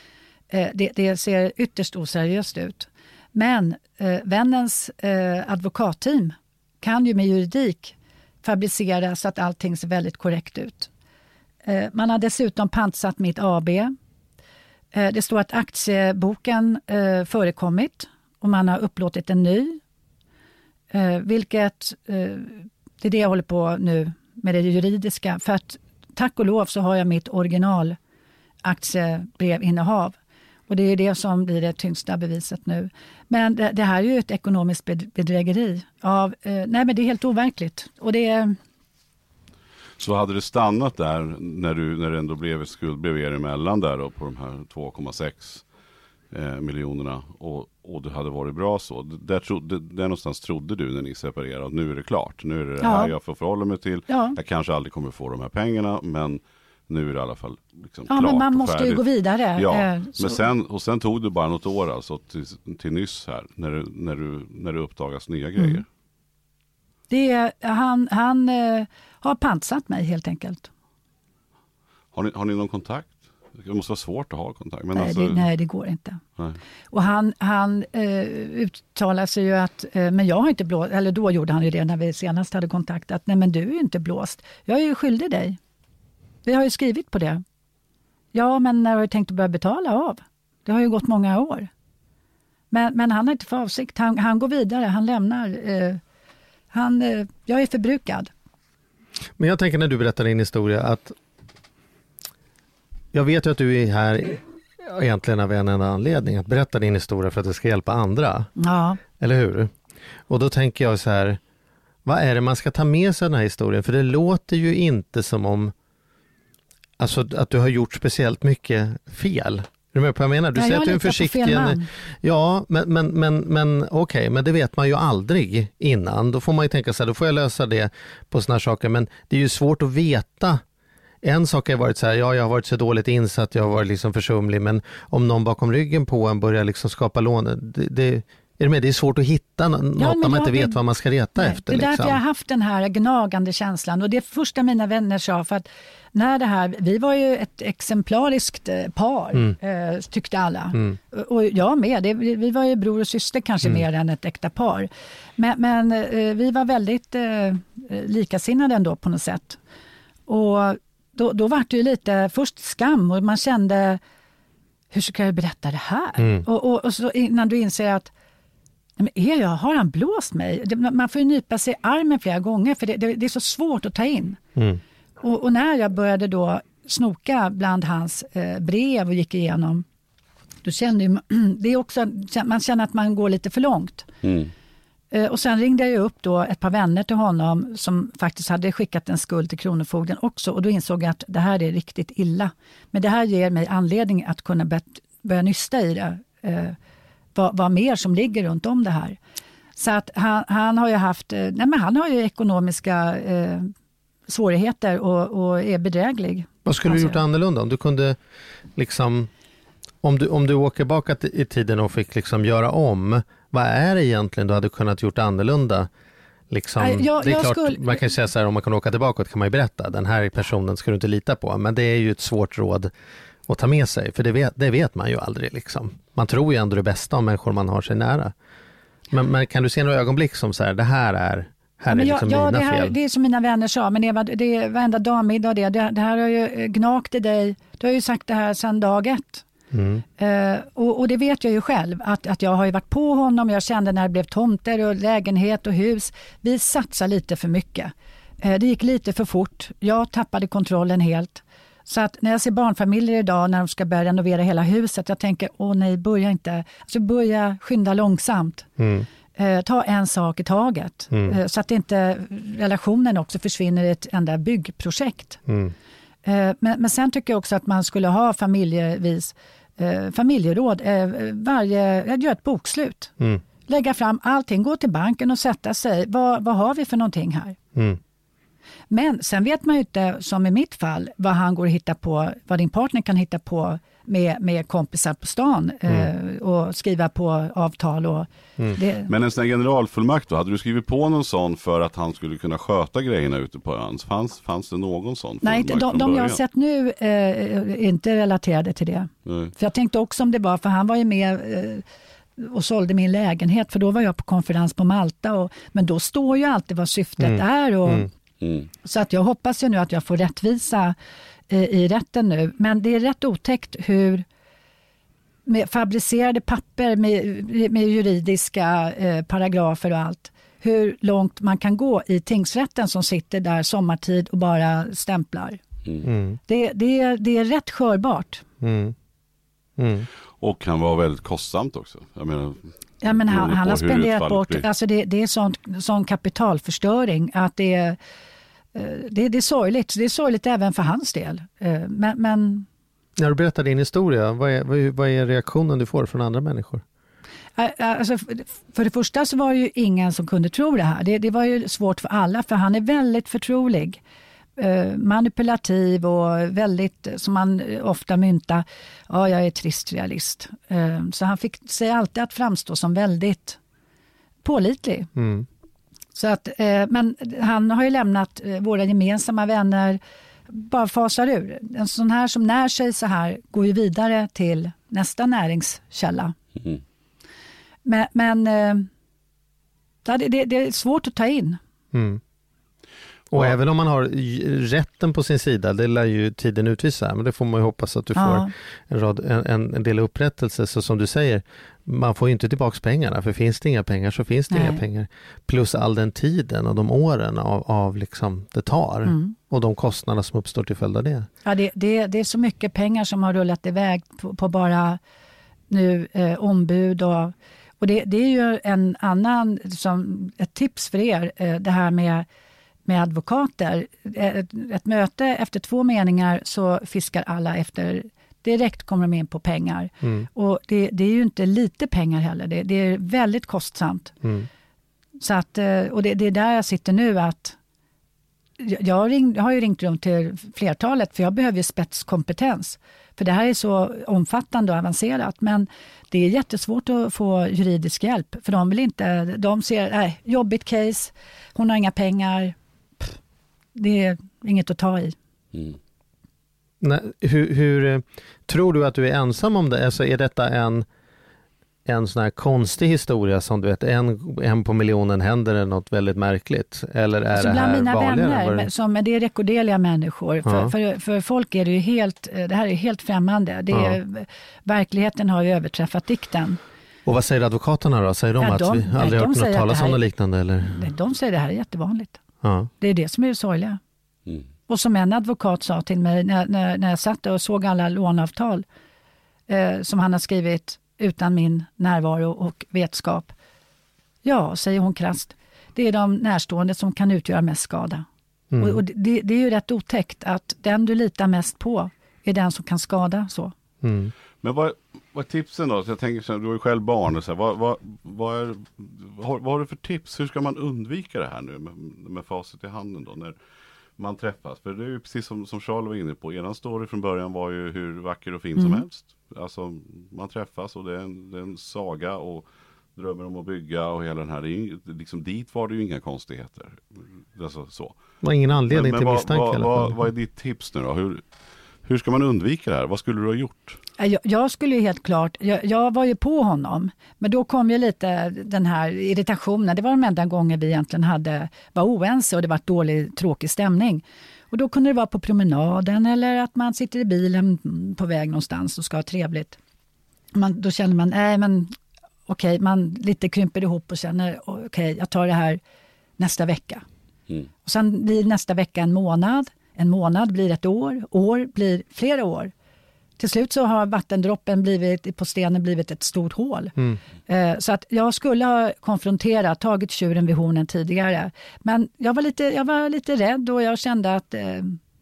Eh, det, det ser ytterst oseriöst ut. Men eh, vännens eh, advokatteam kan ju med juridik fabricera så att allting ser väldigt korrekt ut. Eh, man har dessutom pantsatt mitt AB. Eh, det står att aktieboken eh, förekommit och man har upplåtit en ny. Eh, vilket, eh, det är det jag håller på nu med det juridiska. För att tack och lov så har jag mitt original aktiebrevinnehav. Och det är det som blir det tyngsta beviset nu. Men det, det här är ju ett ekonomiskt bedrägeri. Av, eh, nej men det är helt overkligt. Och det är, Så hade det stannat där när, du, när det ändå blev ett skuldbrev er emellan där då på de här 2,6 eh, miljonerna och, och det hade varit bra så. Där, trodde, där någonstans trodde du när ni separerade att nu är det klart. Nu är det det Ja. här jag får förhålla mig till. Ja. Jag kanske aldrig kommer få de här pengarna men nu är det i alla fall liksom Ja, klart men man måste ju gå vidare. Ja, Eh, men så- sen, och sen tog det bara något år alltså till, till nyss här när, du, när, du, när det uppdagas nya Mm. grejer. Det är, han han eh, har pansat mig helt enkelt. Har ni, har ni någon kontakt? Det måste vara svårt att ha kontakt. Men nej, alltså, det, nej, det går inte. nej. Och han, han eh, uttalar sig ju att, eh, men jag har inte blåst, eller då gjorde han ju det när vi senast hade kontakt, att nej men du är ju inte blåst. Jag är ju skyldig dig. Vi har ju skrivit på det. Ja, men när har du tänkt att börja betala av? Det har ju gått många år. Men, men han har inte för avsikt. Han, han går vidare, han lämnar. Eh, han, eh, jag är förbrukad. Men jag tänker när du berättar din historia att jag vet ju att du är här egentligen av en enda anledning, att berätta din historia för att det ska hjälpa andra. Ja, Eller hur? Och då tänker jag så här, vad är det man ska ta med sig av den här historien? För det låter ju inte som om alltså, att du har gjort speciellt mycket fel. Är du med på vad jag menar? Du Nej, säger att du är en försiktig... Ja, men, men, men, men okej, men det vet man ju aldrig innan. Då får man ju tänka så här, då får jag lösa det på sådana här saker. Men det är ju svårt att veta. En sak har varit så här, ja jag har varit så dåligt insatt, jag har varit liksom försumlig, men om någon bakom ryggen på en börjar liksom skapa lån, det, det, är du med? Det är svårt att hitta nå- något men om man inte vet vad man ska leta Nej, efter. Det är därför liksom. jag har haft den här gnagande känslan. Och det första mina vänner sa, för att när det här, vi var ju ett exemplariskt eh, par, Mm. eh, tyckte alla. Och jag med, det, vi var ju bror och syster kanske Mm. mer än ett äkta par. Men, men eh, vi var väldigt eh, likasinnade ändå på något sätt. Och då, då var det ju lite, först skam och man kände, hur ska jag berätta det här? Mm. Och, och, och så innan du inser att men är jag, har han blåst mig? Det, man får ju nypa sig i armen flera gånger för det, det, det är så svårt att ta in. Mm. Och, och när jag började då snoka bland hans eh, brev och gick igenom, då kände ju, det är också, man känner att man går lite för långt. Mm. Eh, Och sen ringde jag upp då ett par vänner till honom som faktiskt hade skickat en skuld till Kronofogden också och då insåg jag att det här är riktigt illa. Men det här ger mig anledning att kunna börja, nysta i det. Eh, vad, vad mer som ligger runt om det här. Så att han, han har ju haft, eh, nej men han har ju ekonomiska eh, svårigheter och, och är bedräglig. Vad skulle du Alltså- gjort annorlunda om du kunde liksom om du, om du åker bakåt i tiden och fick liksom göra om, vad är det egentligen du hade kunnat gjort annorlunda? Liksom, Nej, jag- det är jag klart, skulle- man kan säga så här, om man kan åka tillbaka kan man ju berätta, den här personen ska du inte lita på, men det är ju ett svårt råd att ta med sig, för det vet, det vet man ju aldrig. Liksom. Man tror ju ändå det bästa om människor man har sig nära. Men, men kan du se några ögonblick som så här, det här är, här är men liksom ja, mina det, här, det är som mina vänner sa, men Eva, det är varenda dammiddag och det, det, det här har ju eh, gnagt i dig. Du har ju sagt det här sedan dag ett. Mm. Eh, och, och det vet jag ju själv, att, att jag har ju varit på honom, jag kände när det blev tomter och lägenhet och hus. Vi satsar lite för mycket. Eh, det gick lite för fort, jag tappade kontrollen helt. Så att när jag ser barnfamiljer idag när de ska börja renovera hela huset, jag tänker, åh nej, börja inte, alltså börja skynda långsamt. Mm. Eh, ta en sak i taget, eh, så att inte relationen också försvinner i ett enda byggprojekt. Mm. Eh, men, men sen tycker jag också att man skulle ha familjevis eh, familjeråd, eh, varje, jag gör ett bokslut. Mm. Lägga fram allting, gå till banken och sätta sig. Vad, vad har vi för någonting här? Mm. Men sen vet man ju inte, som i mitt fall, vad han går att hitta på, vad din partner kan hitta på med, med kompisar på stan eh, och skriva på avtal. Och det, Men en sån här generalfullmakt då, hade du skrivit på någon sån för att han skulle kunna sköta grejerna ute på ön? Fanns, fanns det någon sån nej, fullmakt de, de jag har sett nu eh, är inte relaterade till det. Nej. För jag tänkte också om det var, för han var ju med eh, och sålde min lägenhet, för då var jag på konferens på Malta. Och, men då står ju alltid vad syftet är. Och, Mm. Så att jag hoppas ju nu att jag får rättvisa eh, i rätten nu. Men det är rätt otäckt hur med fabricerade papper med, med juridiska eh, paragrafer och allt, hur långt man kan gå i tingsrätten som sitter där sommartid och bara stämplar. Mm. Det, det, det är rätt skörbart. Mm. Mm. Och kan vara väldigt kostsamt också. Jag menar, Ja, men han, han har spenderat bort, blir. alltså det, det är sån, sån kapitalförstöring att det är, eh, det, det är sorgligt. Det är sorgligt även för hans del. Eh, Men, men När du berättar din historia, vad är, vad är- vad är reaktionen du får från andra människor? eh, alltså, för det första så var det ju ingen som kunde tro det här. Det, det var ju svårt för alla för han är väldigt förtrolig. eh, manipulativ och väldigt, som man ofta myntar, ja jag är trist realist. Eh, så han fick sig alltid att framstå som väldigt pålitlig. Mm. Så att, eh, men han har ju lämnat eh, våra gemensamma vänner, bara fasar ur. En sån här som när sig så här går ju vidare till nästa näringskälla. Mm. Men, men eh, det, det, det är svårt att ta in. Mm. Och Ja. även om man har rätten på sin sida, det lär ju tiden utvisa, men det får man ju hoppas att du får Ja. en, rad, en- en, del upprättelse. Så som du säger, man får ju inte tillbaka pengarna, för finns det inga pengar så finns det inga Nej. pengar. Plus all den tiden och de åren av, av liksom det tar Mm. och de kostnader som uppstår till följd av det. Ja, det, det, det är så mycket pengar som har rullat iväg på, på bara nu eh, ombud och, och det, det är ju en annan, som ett tips för er, eh, det här med, med advokater. Ett, ett möte efter två meningar så fiskar alla efter, direkt kommer de in på pengar. Mm. Och det, det är ju inte lite pengar heller, det, det är väldigt kostsamt. Mm. Så att, eh, och det, det är där jag sitter nu att jag, ring, jag har ju ringt runt till flertalet för jag behöver ju spetskompetens. För det här är så omfattande och avancerat men det är jättesvårt att få juridisk hjälp för de vill inte, de ser, nej, jobbigt case, hon har inga pengar, det är inget att ta i. Mm. Nej, hur, hur eh, tror du att du är ensam om det? Alltså är detta en, en sån här konstig historia som du vet, en, en på miljonen händer det något väldigt märkligt? Eller är Alltså det bland här mina vänner, det- som, det är rekorderliga människor. För, Ja. för, för folk är det ju helt, det här är helt främmande. Det är, Verkligheten har ju överträffat dikten. Och vad säger advokaterna då? Säger de Ja, att de- vi nej, aldrig de hört något att talas det om här- något liknande? Eller? De säger det här är jättevanligt. Ja. Det är det som är det sorgliga. Mm. Och som en advokat sa till mig när, när, när jag satt och såg alla låneavtal eh, som han har skrivit utan min närvaro och vetskap. Ja, säger hon krasst, det är de närstående som kan utgöra mest skada. Mm. Och, och det, det är ju rätt otäckt att den du litar mest på är den som kan skada så. Mm. Men vad, vad är tipsen då? Så jag tänker så här, du själv barn och så här, vad, vad, vad, är, vad, vad har du för tips? Hur ska man undvika det här nu med, med facit i handen då? När man träffas. För det är ju precis som, som Charles var inne på. Eran story från början var ju hur vacker och fin som Mm. helst. Alltså man träffas och det är en, det är en saga och drömmer om att bygga och hela den här. Det är ju, liksom, dit var det ju inga konstigheter. Alltså så. Det var ingen anledning till vad, misstanke vad, vad, vad är ditt tips nu då? Hur, hur ska man undvika det här? Vad skulle du ha gjort? Jag, jag skulle ju helt klart, jag, jag var ju på honom, men då kom ju lite den här irritationen. Det var de enda gånger vi egentligen hade, var oense och det var dålig, tråkig stämning. Och då kunde det vara på promenaden eller att man sitter i bilen på väg någonstans och ska ha trevligt. Man, då känner man, nej men okej, man lite krymper ihop och känner, okej, jag tar det här nästa vecka. Mm. Och sen blir nästa vecka en månad, en månad blir ett år, år blir flera år. Till slut så har vattendroppen blivit, på stenen blivit ett stort hål. Mm. Eh, Så att jag skulle ha konfronterat, tagit tjuren vid hornen tidigare. Men jag var lite, jag var lite rädd och jag kände att eh,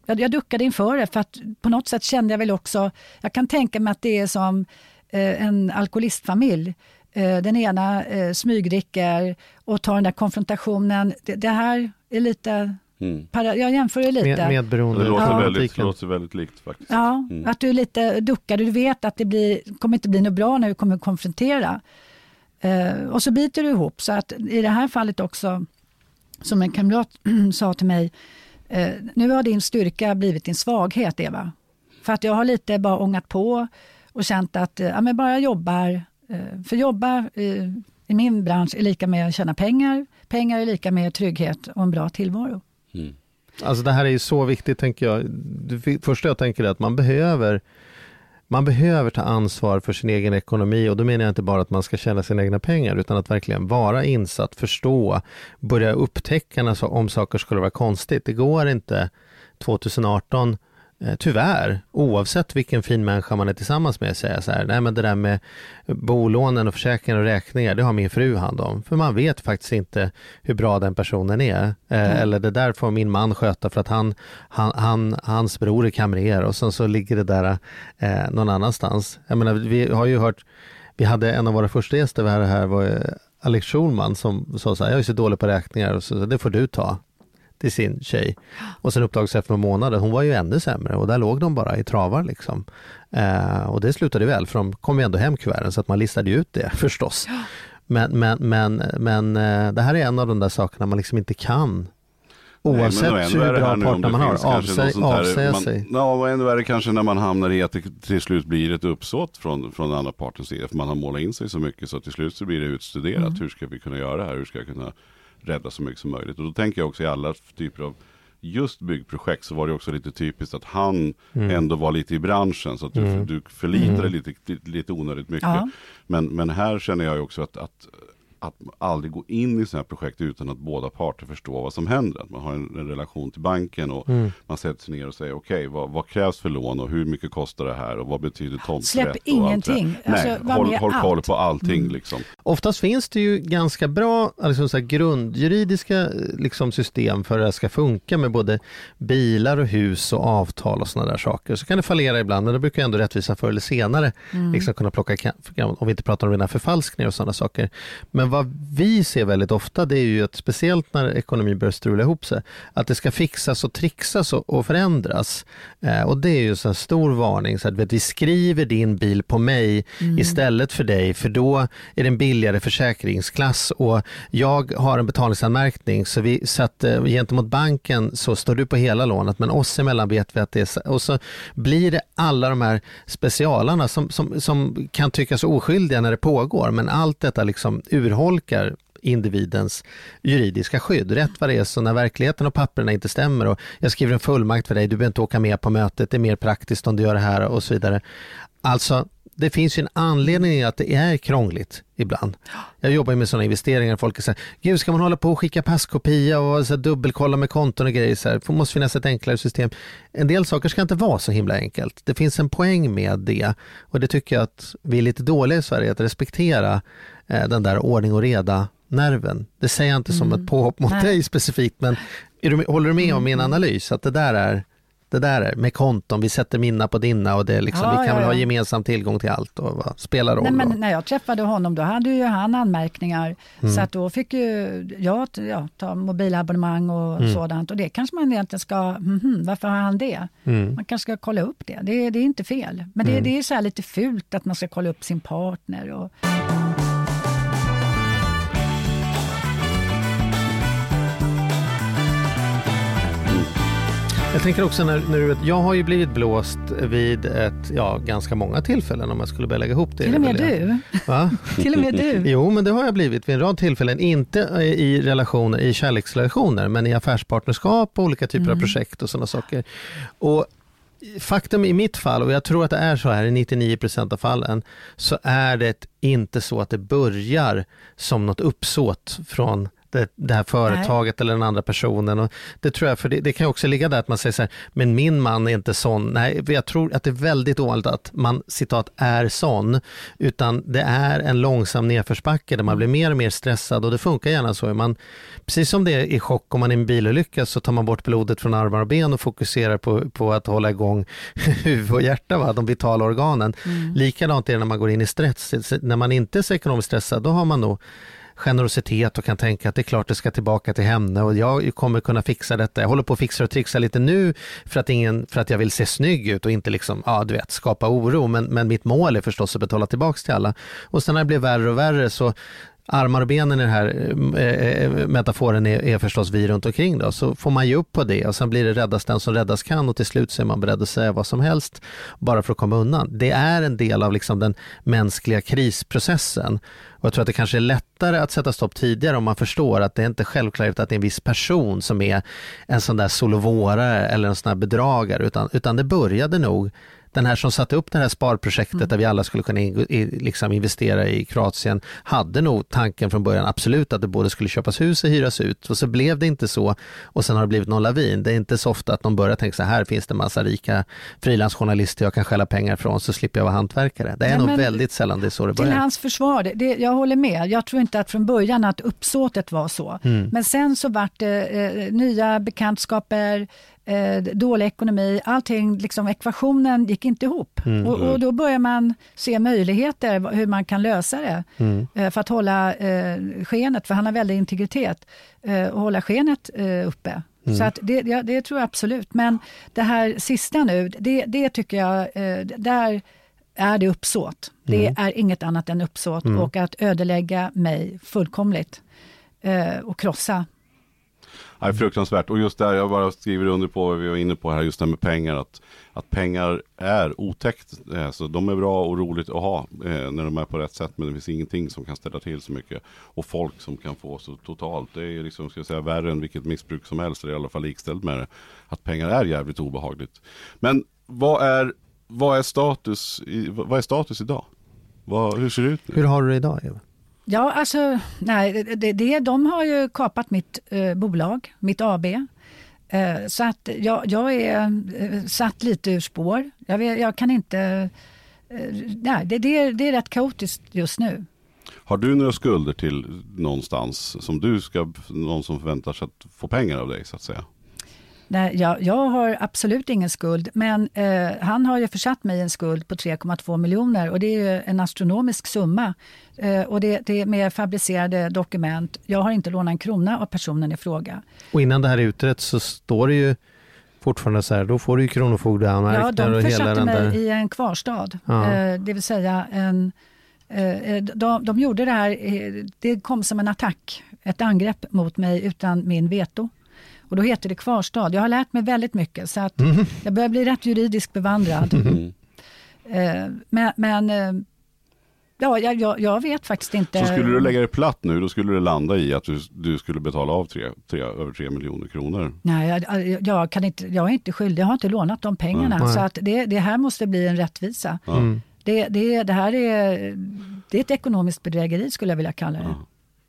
jag, jag duckade inför det för att på något sätt kände jag väl också, jag kan tänka mig att det är som eh, en alkoholistfamilj. Eh, Den ena eh, smygdricker och tar den där konfrontationen. Det, det här är lite, Mm. para, jag jämför det lite. Med, medberoende Det låter, Ja. väldigt, det låter väldigt likt faktiskt. Ja, Mm. att du är lite duckar. Du vet att det blir, kommer inte bli något bra när du kommer att konfrontera. Eh, och så biter du ihop. Så att i det här fallet också, som en kamrat sa till mig, eh, nu har din styrka blivit din svaghet, Eva. För att jag har lite bara ångat på och känt att eh, ja, men bara jag jobbar. Eh, för jobba eh, i min bransch är lika med att tjäna pengar. Pengar är lika med trygghet och en bra tillvaro. Mm. Alltså det här är ju så viktigt tänker jag. Det första jag tänker är att man behöver man behöver ta ansvar för sin egen ekonomi och då menar jag inte bara att man ska tjäna sina egna pengar utan att verkligen vara insatt, förstå, börja upptäcka alltså, om saker skulle vara konstigt. Det går inte 2018 Tyvärr, oavsett vilken fin människa man är tillsammans med, säga så här, nej men det där med bolånen och försäkringar och räkningar, det har min fru hand om. För man vet faktiskt inte hur bra den personen är. Eh, Eller det där får min man sköta för att han, han, han, hans bror är kamrer och sen så ligger det där eh, någon annanstans. Jag menar, vi har ju hört, vi hade en av våra första gäster här, här var eh, Alex Schulman som sa så här, jag är så dålig på räkningar och så, det får du ta. Till sin tjej. Och sen uppdagades efter några månader, hon var ju ännu sämre och där låg de bara i travar liksom. Eh, och det slutade väl, för de kom ju ändå hem kuverten så att man listade ut det förstås. Men, men, men, men eh, det här är en av de där sakerna man liksom inte kan Oavsett Nej, hur bra partner man har, avsäga avsäga sig. Ja, och ännu värre kanske när man hamnar i att det till slut blir ett uppsåt från, från den andra partens sida. För man har målat in sig så mycket så till slut så blir det utstuderat. Mm. Hur ska vi kunna göra det här? Hur ska jag kunna rädda så mycket som möjligt? Och då tänker jag också i alla typer av just byggprojekt så var det också lite typiskt att han mm. ändå var lite i branschen. Så att du, mm. du förlitade mm. lite, lite onödigt mycket. Ja. Men, men här känner jag också att, att att aldrig gå in i sådana här projekt utan att båda parter förstår vad som händer. Att man har en, en relation till banken och mm. man sätter sig ner och säger okej, okay, vad, vad, krävs för lån och hur mycket kostar det här och vad betyder tomträtt? Släpp ingenting. Alltså, Nej, håll, håll koll på allting. Mm. Liksom. Oftast finns det ju ganska bra liksom så grundjuridiska liksom, system för att det ska funka med både bilar och hus och avtal och sådana där saker. Så kan det fallera ibland, men det brukar ändå rättvisa förr eller senare mm. liksom kunna plocka, om vi inte pratar om rena förfalskningar och sådana saker. Men vad vi ser väldigt ofta det är ju att speciellt när ekonomin börjar strula ihop sig, att det ska fixas och trixas och, förändras. Eh, och det är ju en stor varning, så att vi skriver din bil på mig mm. istället för dig, för då är det en billigare försäkringsklass och jag har en betalningsanmärkning så, vi, så att eh, gentemot banken så står du på hela lånet men oss emellan vet vi att det är och så blir det alla de här specialarna som, som, som kan tyckas oskyldiga när det pågår men allt detta liksom urholkar urholkar individens juridiska skydd. Rätt vad det är så när verkligheten och papperna inte stämmer och jag skriver en fullmakt för dig, du behöver inte åka med på mötet, det är mer praktiskt om du gör det här och så vidare. Alltså, det finns ju en anledning att det är krångligt ibland. Jag jobbar med sådana investeringar, folk säger, gud ska man hålla på och skicka passkopia och så dubbelkolla med konton och grejer, så här, det måste finnas ett enklare system. En del saker ska inte vara så himla enkelt. Det finns en poäng med det och det tycker jag att vi är lite dåliga i Sverige, att respektera den där ordning och reda nerven. Det säger jag inte som mm. ett påhopp mot Nej. dig specifikt, men du, håller du med om min mm. analys? Att det där är det där med konton, vi sätter mina på dina och det liksom, ja, vi kan ja, väl ja. ha gemensam tillgång till allt och vad spelar roll? Nej, men när jag träffade honom då hade ju han anmärkningar mm. så att då fick ju jag ja, ta mobilabonnemang och mm. sådant och det kanske man egentligen ska, mm, varför har han det? Mm. Man kanske ska kolla upp det, det, det är inte fel. Men det, mm. det är så lite fult att man ska kolla upp sin partner. Och... Jag tänker också när, när du jag har ju blivit blåst vid ett, ja, ganska många tillfällen om jag skulle börja lägga ihop det. Till och med du. Va? Till och med du. Jo, men det har jag blivit vid en rad tillfällen. Inte i relationer, i kärleksrelationer, men i affärspartnerskap och olika typer mm. av projekt och sådana saker. Och faktum i mitt fall, och jag tror att det är så här i 99 av fallen, så är det inte så att det börjar som något uppsåt från det, det här företaget Nej. eller den andra personen. Och det tror jag, för det, det kan också ligga där att man säger så här, men min man är inte sån. Nej, jag tror att det är väldigt ovanligt att man citat är sån, utan det är en långsam nedförsbacke där man blir mer och mer stressad och det funkar gärna så. Man, precis som det är i chock om man är i en bilolycka så tar man bort blodet från armar och ben och fokuserar på, på att hålla igång huvud och hjärta, va? de vitala organen. Mm. Likadant är det när man går in i stress. När man inte är så ekonomiskt stressad, då har man nog generositet och kan tänka att det är klart det ska tillbaka till henne och jag kommer kunna fixa detta. Jag håller på att fixa och trixa lite nu för att, ingen, för att jag vill se snygg ut och inte liksom, ja du vet, skapa oro. Men, men mitt mål är förstås att betala tillbaka till alla. Och sen när det blir värre och värre så armar och benen i den här eh, eh, eh, metaforen är, är förstås vi runt omkring då, så får man ge upp på det och sen blir det räddas den som räddas kan och till slut så är man beredd att säga vad som helst bara för att komma undan. Det är en del av liksom den mänskliga krisprocessen och jag tror att det kanske är lättare att sätta stopp tidigare om man förstår att det är inte självklart att det är en viss person som är en sån där solovårare eller en sån där bedragare utan, utan det började nog den här som satte upp det här sparprojektet mm. där vi alla skulle kunna in, liksom investera i Kroatien hade nog tanken från början absolut att det både skulle köpas hus och hyras ut och så blev det inte så och sen har det blivit någon lavin. Det är inte så ofta att de börjar tänka så här finns det massa rika frilansjournalister jag kan skälla pengar från så slipper jag vara hantverkare. Det är Nej, nog väldigt sällan det är så det börjar. Till hans försvar, det, jag håller med. Jag tror inte att från början att uppsåtet var så. Mm. Men sen så vart det eh, nya bekantskaper, eh, dålig ekonomi, allting, liksom ekvationen gick inte ihop. Mm. Och, och, då börjar man se möjligheter hur man kan lösa det mm. eh, för att hålla eh, skenet, för han har väldig integritet, eh, och hålla skenet eh, uppe. Så att det, ja, det tror jag absolut. Men det här sista nu, det, det tycker jag, eh, där är det uppsåt. Det är inget annat än uppsåt och att ödelägga mig fullkomligt eh, och krossa är fruktansvärt. Och just där, jag bara skriver under på vad vi var inne på här, just det här med pengar. Att, att pengar är otäckt. Eh, så de är bra och roligt att ha eh, när de är på rätt sätt. Men det finns ingenting som kan ställa till så mycket. Och folk som kan få så totalt. Det är liksom, ska jag säga, värre än vilket missbruk som helst. Eller i alla fall likställt med det. Att pengar är jävligt obehagligt. Men vad är, vad är, status, i, vad är status idag? Vad, hur ser det ut nu? Hur har du det idag Eva? Ja, alltså, nej, det, det, de har ju kapat mitt eh, bolag, mitt AB. Eh, så att jag, jag är eh, satt lite ur spår. Jag, vet, jag kan inte... Eh, nej, det, det, det är rätt kaotiskt just nu. Har du några skulder till någonstans som du ska, någon som förväntar sig att få pengar av dig så att säga? Nej, jag, jag har absolut ingen skuld, men eh, han har ju försatt mig i en skuld på 3,2 miljoner och det är ju en astronomisk summa. Eh, och det, det är med fabricerade dokument. Jag har inte lånat en krona av personen i fråga. Och innan det här är utrett så står det ju fortfarande så här, då får du ju Ja, kronofogdeanmärkningar de och hela försatte den mig där. i en kvarstad. Ja. Eh, det vill säga en... eh, De, de gjorde det här, eh, det kom som en attack, ett angrepp mot mig utan min veto. Och då heter det kvarstad. Jag har lärt mig väldigt mycket så att Mhm. jag börjar bli rätt juridiskt bevandrad. Mm. Eh, Men, men eh, ja, jag, jag, vet faktiskt inte. Så skulle du lägga det platt nu, då skulle det landa i att du, du skulle betala av tre, tre, över 3 miljoner kronor. Nej, jag, jag, kan inte, jag är inte skyldig, jag har inte lånat de pengarna. Nej. Så att det, det här måste bli en rättvisa. Mm. Det, det, det här är, det är ett ekonomiskt bedrägeri skulle jag vilja kalla det.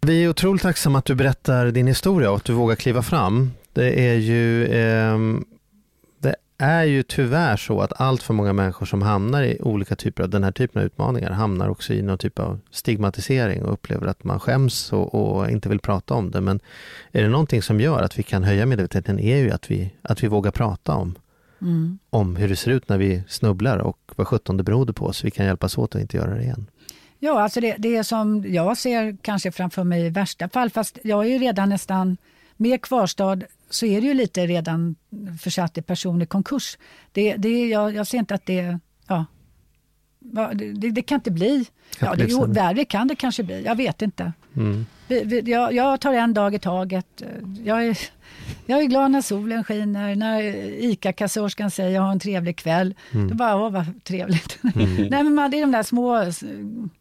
Vi är otroligt tacksamma att du berättar din historia och att du vågar kliva fram. Det är ju, ehm, det är ju tyvärr så att allt för många människor som hamnar i olika typer av den här typen av utmaningar hamnar också i någon typ av stigmatisering och upplever att man skäms och, och inte vill prata om det. Men är det någonting som gör att vi kan höja medvetenheten är ju att vi, att vi vågar prata om, Mm. om hur det ser ut när vi snubblar och vad sjutton det berodde på så vi kan hjälpas åt att inte göra det igen. Ja, alltså det, det är som jag ser kanske framför mig i värsta fall, fast jag är ju redan nästan med kvarstad så är det ju lite redan försatt i personlig konkurs. Det, det, jag, jag ser inte att det, ja, det, det, kan inte bli, ja, det, jo, värre kan det kanske bli, jag vet inte. Mm. Vi, vi, jag, jag tar en dag i taget. Jag är, jag är glad när solen skiner, när ICA-kassörskan säger jag har en trevlig kväll. Mm. Då bara, åh vad trevligt. Nej, men man, det är de där små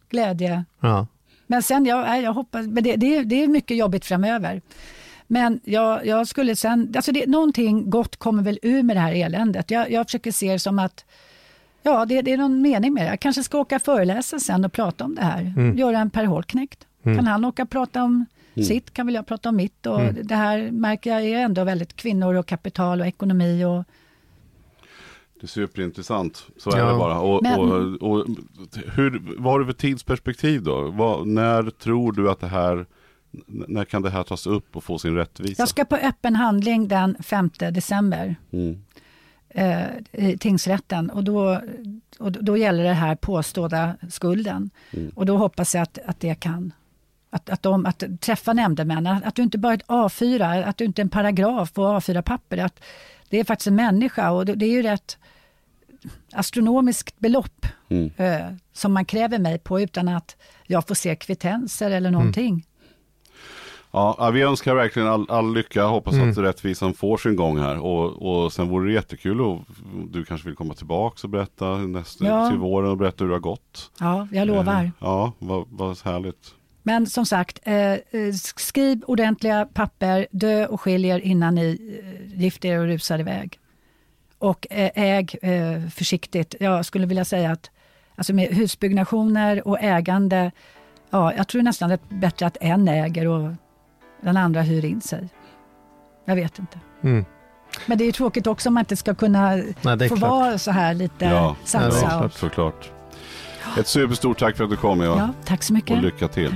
glädje... Ja. Men sen, jag, jag hoppas, men det, det, är- det är mycket jobbigt framöver. Men jag, jag skulle sen, alltså det, någonting gott kommer väl ur med det här eländet. Jag, jag försöker se det som att Ja, det, det är någon mening med det. Jag kanske ska åka föreläsa sen och prata om det här. Mm. Göra en Per Holknekt. Kan han åka och prata om sitt kan väl jag prata om mitt. Och Mm. Det här märker jag är ändå väldigt kvinnor och kapital och ekonomi. Och, Det är superintressant, så är Ja. det bara. Och, Men- och, och, hur, vad har du för tidsperspektiv då? Vad, när tror du att det här, när kan det här tas upp och få sin rättvisa? jag ska på öppen handling den 5 december. Mm. eh, i tingsrätten och då, och då gäller det här påstådda skulden. Mm. Och då hoppas jag att, att det kan att, att, de, att träffa nämndemännen, att du inte bara är ett A4, att du inte är en paragraf på A4-papper. Att det är faktiskt en människa och det, det är ju rätt astronomiskt belopp Mm. eh, som man kräver mig på utan att jag får se kvittenser eller någonting. Ja, ja, vi önskar verkligen all, all lycka. Hoppas Mm. att rättvisan får sin gång här. Och, och sen vore det jättekul och du kanske vill komma tillbaka och berätta nästa, Ja. till våren och berätta hur det har gått. Ja, jag lovar. Eh, Ja, vad, vad härligt. Men som sagt, eh, eh, skriv ordentliga papper, dö och skilj er innan ni eh, gifter er och rusar iväg. Och eh, äg eh, försiktigt. Jag skulle vilja säga att alltså med husbyggnationer och ägande, ja, jag tror nästan det är bättre att en äger och den andra hyr in sig. Jag vet inte. Mm. Men det är tråkigt också om man inte ska kunna Nej, få klart. vara så här lite Ja, sansa. ja, Såklart. Ett superstort tack för att du kom Eva. ja, tack så mycket. Och lycka till.